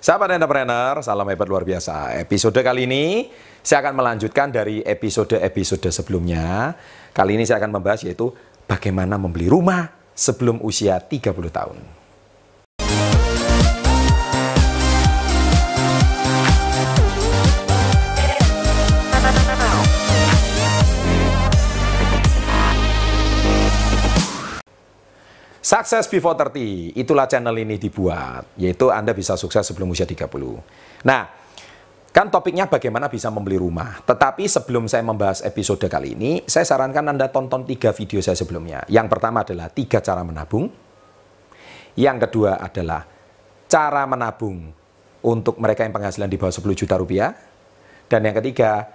Sahabat entrepreneur, salam hebat luar biasa. Episode kali ini saya akan melanjutkan dari episode-episode sebelumnya. Kali ini saya akan membahas yaitu bagaimana membeli rumah sebelum usia 30 tahun. Success Before 30, itulah channel ini dibuat, yaitu Anda bisa sukses sebelum usia 30. Nah, kan topiknya bagaimana bisa membeli rumah. Tetapi sebelum saya membahas episode kali ini, saya sarankan Anda tonton tiga video saya sebelumnya. Yang pertama adalah tiga cara menabung. Yang kedua adalah cara menabung untuk mereka yang penghasilan di bawah 10 juta rupiah. Dan yang ketiga,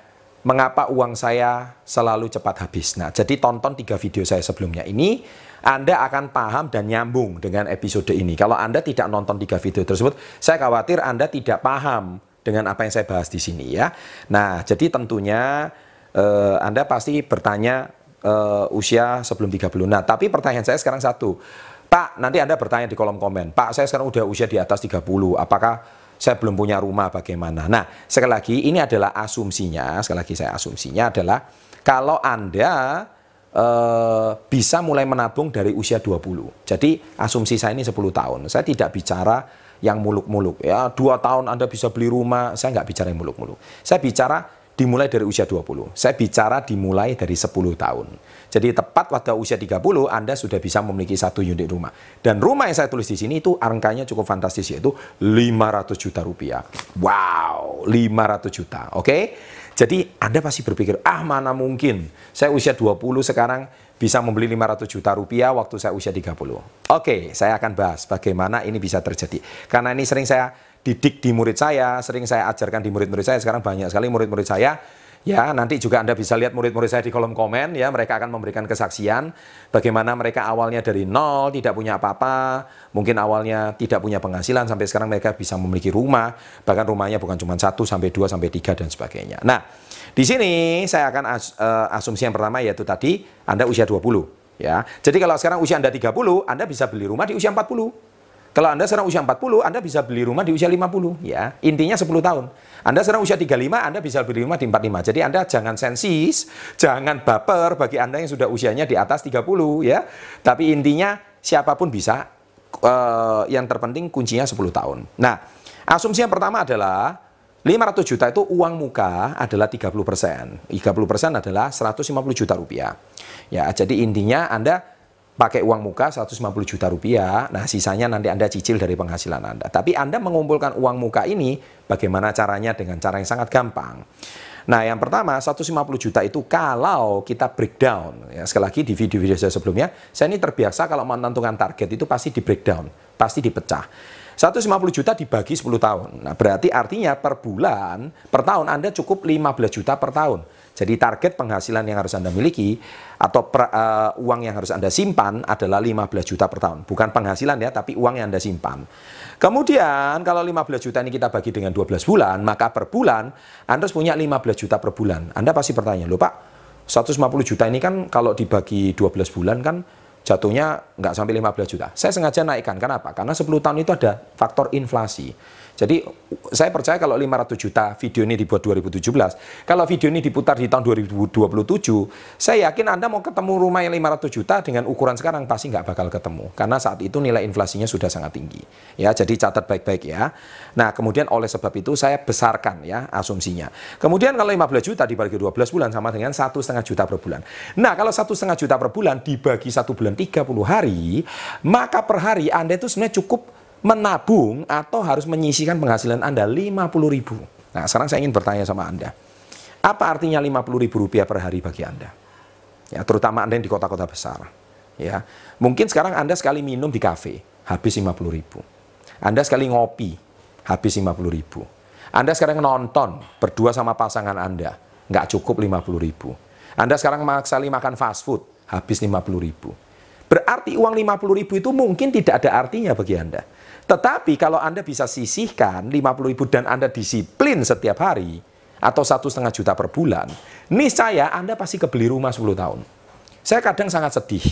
mengapa uang saya selalu cepat habis. Nah, jadi tonton tiga video saya sebelumnya ini anda akan paham dan nyambung dengan episode ini. Kalau Anda tidak nonton tiga video tersebut, saya khawatir Anda tidak paham dengan apa yang saya bahas di sini ya. Nah, jadi tentunya uh, Anda pasti bertanya uh, usia sebelum 30. Nah, tapi pertanyaan saya sekarang satu. Pak, nanti Anda bertanya di kolom komen. Pak, saya sekarang udah usia di atas 30. Apakah saya belum punya rumah bagaimana? Nah, sekali lagi ini adalah asumsinya, sekali lagi saya asumsinya adalah kalau Anda Eh, bisa mulai menabung dari usia 20. Jadi asumsi saya ini 10 tahun. Saya tidak bicara yang muluk-muluk. Ya, dua tahun Anda bisa beli rumah, saya nggak bicara yang muluk-muluk. Saya bicara dimulai dari usia 20. Saya bicara dimulai dari 10 tahun. Jadi tepat pada usia 30 Anda sudah bisa memiliki satu unit rumah. Dan rumah yang saya tulis di sini itu angkanya cukup fantastis yaitu 500 juta rupiah. Wow, 500 juta. Oke. Okay? Jadi Anda pasti berpikir, ah mana mungkin saya usia 20 sekarang bisa membeli 500 juta rupiah waktu saya usia 30. Oke, saya akan bahas bagaimana ini bisa terjadi. Karena ini sering saya didik di murid saya, sering saya ajarkan di murid-murid saya, sekarang banyak sekali murid-murid saya Ya, nanti juga Anda bisa lihat murid-murid saya di kolom komen ya, mereka akan memberikan kesaksian bagaimana mereka awalnya dari nol, tidak punya apa-apa, mungkin awalnya tidak punya penghasilan sampai sekarang mereka bisa memiliki rumah, bahkan rumahnya bukan cuma satu sampai dua sampai tiga dan sebagainya. Nah, di sini saya akan as, uh, asumsi yang pertama yaitu tadi Anda usia 20 ya. Jadi kalau sekarang usia Anda 30, Anda bisa beli rumah di usia 40. Kalau Anda sekarang usia 40, Anda bisa beli rumah di usia 50 ya. Intinya 10 tahun. Anda sekarang usia 35, Anda bisa beli rumah di 45. Jadi Anda jangan sensis, jangan baper bagi Anda yang sudah usianya di atas 30 ya. Tapi intinya siapa pun bisa uh, yang terpenting kuncinya 10 tahun. Nah, asumsi yang pertama adalah 500 juta itu uang muka adalah 30 persen. 30 persen adalah 150 juta rupiah. Ya, jadi intinya Anda pakai uang muka 150 juta rupiah, nah sisanya nanti Anda cicil dari penghasilan Anda. Tapi Anda mengumpulkan uang muka ini, bagaimana caranya? Dengan cara yang sangat gampang. Nah yang pertama 150 juta itu kalau kita breakdown, ya, sekali lagi di video-video saya sebelumnya, saya ini terbiasa kalau menentukan target itu pasti di breakdown, pasti dipecah. 150 juta dibagi 10 tahun. Nah, berarti artinya per bulan, per tahun Anda cukup 15 juta per tahun. Jadi target penghasilan yang harus Anda miliki atau per, uh, uang yang harus Anda simpan adalah 15 juta per tahun. Bukan penghasilan ya, tapi uang yang Anda simpan. Kemudian kalau 15 juta ini kita bagi dengan 12 bulan, maka per bulan Anda harus punya 15 juta per bulan. Anda pasti bertanya, loh Pak, 150 juta ini kan kalau dibagi 12 bulan kan jatuhnya nggak sampai 15 juta. Saya sengaja naikkan, kenapa? Karena 10 tahun itu ada faktor inflasi. Jadi saya percaya kalau 500 juta video ini dibuat 2017, kalau video ini diputar di tahun 2027, saya yakin Anda mau ketemu rumah yang 500 juta dengan ukuran sekarang pasti nggak bakal ketemu. Karena saat itu nilai inflasinya sudah sangat tinggi. Ya, jadi catat baik-baik ya. Nah, kemudian oleh sebab itu saya besarkan ya asumsinya. Kemudian kalau 15 juta dibagi 12 bulan sama dengan satu setengah juta per bulan. Nah, kalau satu setengah juta per bulan dibagi satu bulan 30 hari, maka per hari Anda itu sebenarnya cukup menabung atau harus menyisihkan penghasilan Anda 50 ribu. Nah sekarang saya ingin bertanya sama Anda. Apa artinya 50 ribu rupiah per hari bagi Anda? Ya, terutama Anda yang di kota-kota besar. Ya, Mungkin sekarang Anda sekali minum di kafe, habis 50 ribu. Anda sekali ngopi, habis 50 ribu. Anda sekarang nonton berdua sama pasangan Anda, nggak cukup 50 ribu. Anda sekarang sekali makan fast food, habis 50 ribu. Berarti uang 50 ribu itu mungkin tidak ada artinya bagi Anda. Tetapi kalau Anda bisa sisihkan 50 ribu dan Anda disiplin setiap hari, atau satu setengah juta per bulan, niscaya Anda pasti kebeli rumah 10 tahun. Saya kadang sangat sedih.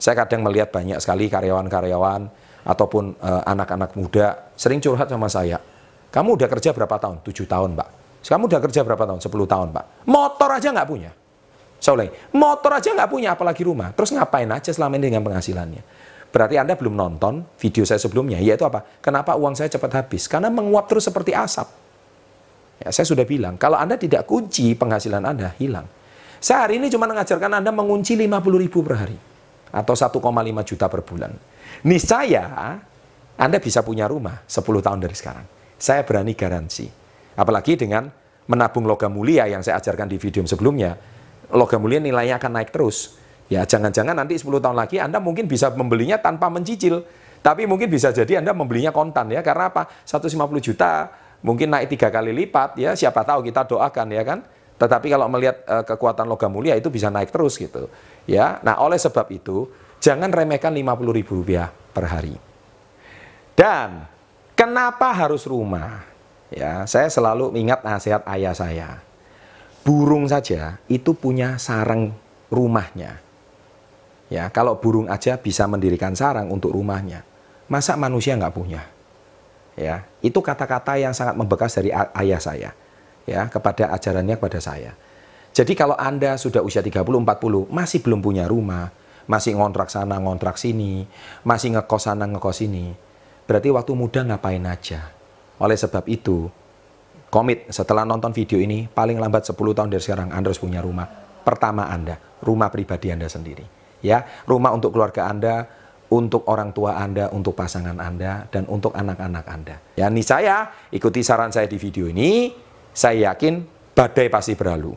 Saya kadang melihat banyak sekali karyawan-karyawan ataupun eh, anak-anak muda sering curhat sama saya. Kamu udah kerja berapa tahun? 7 tahun, Pak. Kamu udah kerja berapa tahun? 10 tahun, Pak. Motor aja nggak punya. Saya ulangi, motor aja nggak punya, apalagi rumah. Terus ngapain aja selama ini dengan penghasilannya? Berarti Anda belum nonton video saya sebelumnya, yaitu apa? Kenapa uang saya cepat habis? Karena menguap terus seperti asap. Ya, saya sudah bilang, kalau Anda tidak kunci penghasilan Anda, hilang. Saya hari ini cuma mengajarkan Anda mengunci 50 ribu per hari. Atau 1,5 juta per bulan. Niscaya, Anda bisa punya rumah 10 tahun dari sekarang. Saya berani garansi. Apalagi dengan menabung logam mulia yang saya ajarkan di video sebelumnya, logam mulia nilainya akan naik terus. Ya jangan-jangan nanti 10 tahun lagi Anda mungkin bisa membelinya tanpa mencicil. Tapi mungkin bisa jadi Anda membelinya kontan ya. Karena apa? 150 juta mungkin naik tiga kali lipat ya. Siapa tahu kita doakan ya kan. Tetapi kalau melihat uh, kekuatan logam mulia itu bisa naik terus gitu. Ya. Nah oleh sebab itu jangan remehkan 50 ribu rupiah per hari. Dan kenapa harus rumah? Ya, saya selalu ingat nasihat ayah saya burung saja itu punya sarang rumahnya. Ya, kalau burung aja bisa mendirikan sarang untuk rumahnya, masa manusia nggak punya? Ya, itu kata-kata yang sangat membekas dari ayah saya, ya, kepada ajarannya kepada saya. Jadi kalau Anda sudah usia 30, 40, masih belum punya rumah, masih ngontrak sana, ngontrak sini, masih ngekos sana, ngekos sini, berarti waktu muda ngapain aja. Oleh sebab itu, Komit setelah nonton video ini, paling lambat 10 tahun dari sekarang Anda harus punya rumah. Pertama Anda, rumah pribadi Anda sendiri. Ya, rumah untuk keluarga Anda, untuk orang tua Anda, untuk pasangan Anda, dan untuk anak-anak Anda. Ya, ini saya ikuti saran saya di video ini, saya yakin badai pasti berlalu.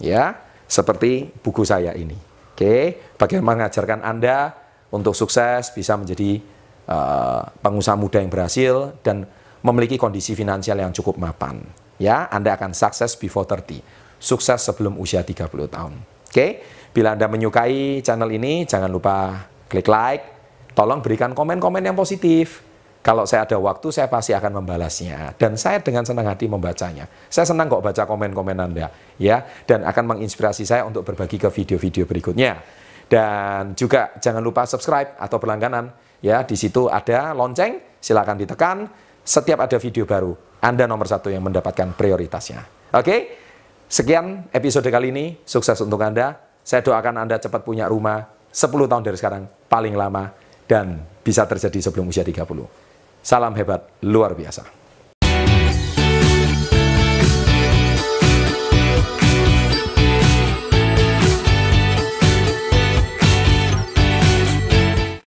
Ya, seperti buku saya ini. Oke, bagaimana mengajarkan Anda untuk sukses bisa menjadi uh, pengusaha muda yang berhasil dan memiliki kondisi finansial yang cukup mapan. Ya, Anda akan sukses before 30. Sukses sebelum usia 30 tahun. Oke, bila Anda menyukai channel ini, jangan lupa klik like. Tolong berikan komen-komen yang positif. Kalau saya ada waktu, saya pasti akan membalasnya. Dan saya dengan senang hati membacanya. Saya senang kok baca komen-komen Anda. ya, Dan akan menginspirasi saya untuk berbagi ke video-video berikutnya. Dan juga jangan lupa subscribe atau berlangganan. Ya, di situ ada lonceng, silakan ditekan setiap ada video baru, Anda nomor satu yang mendapatkan prioritasnya. Oke, sekian episode kali ini. Sukses untuk Anda. Saya doakan Anda cepat punya rumah 10 tahun dari sekarang, paling lama, dan bisa terjadi sebelum usia 30. Salam hebat, luar biasa.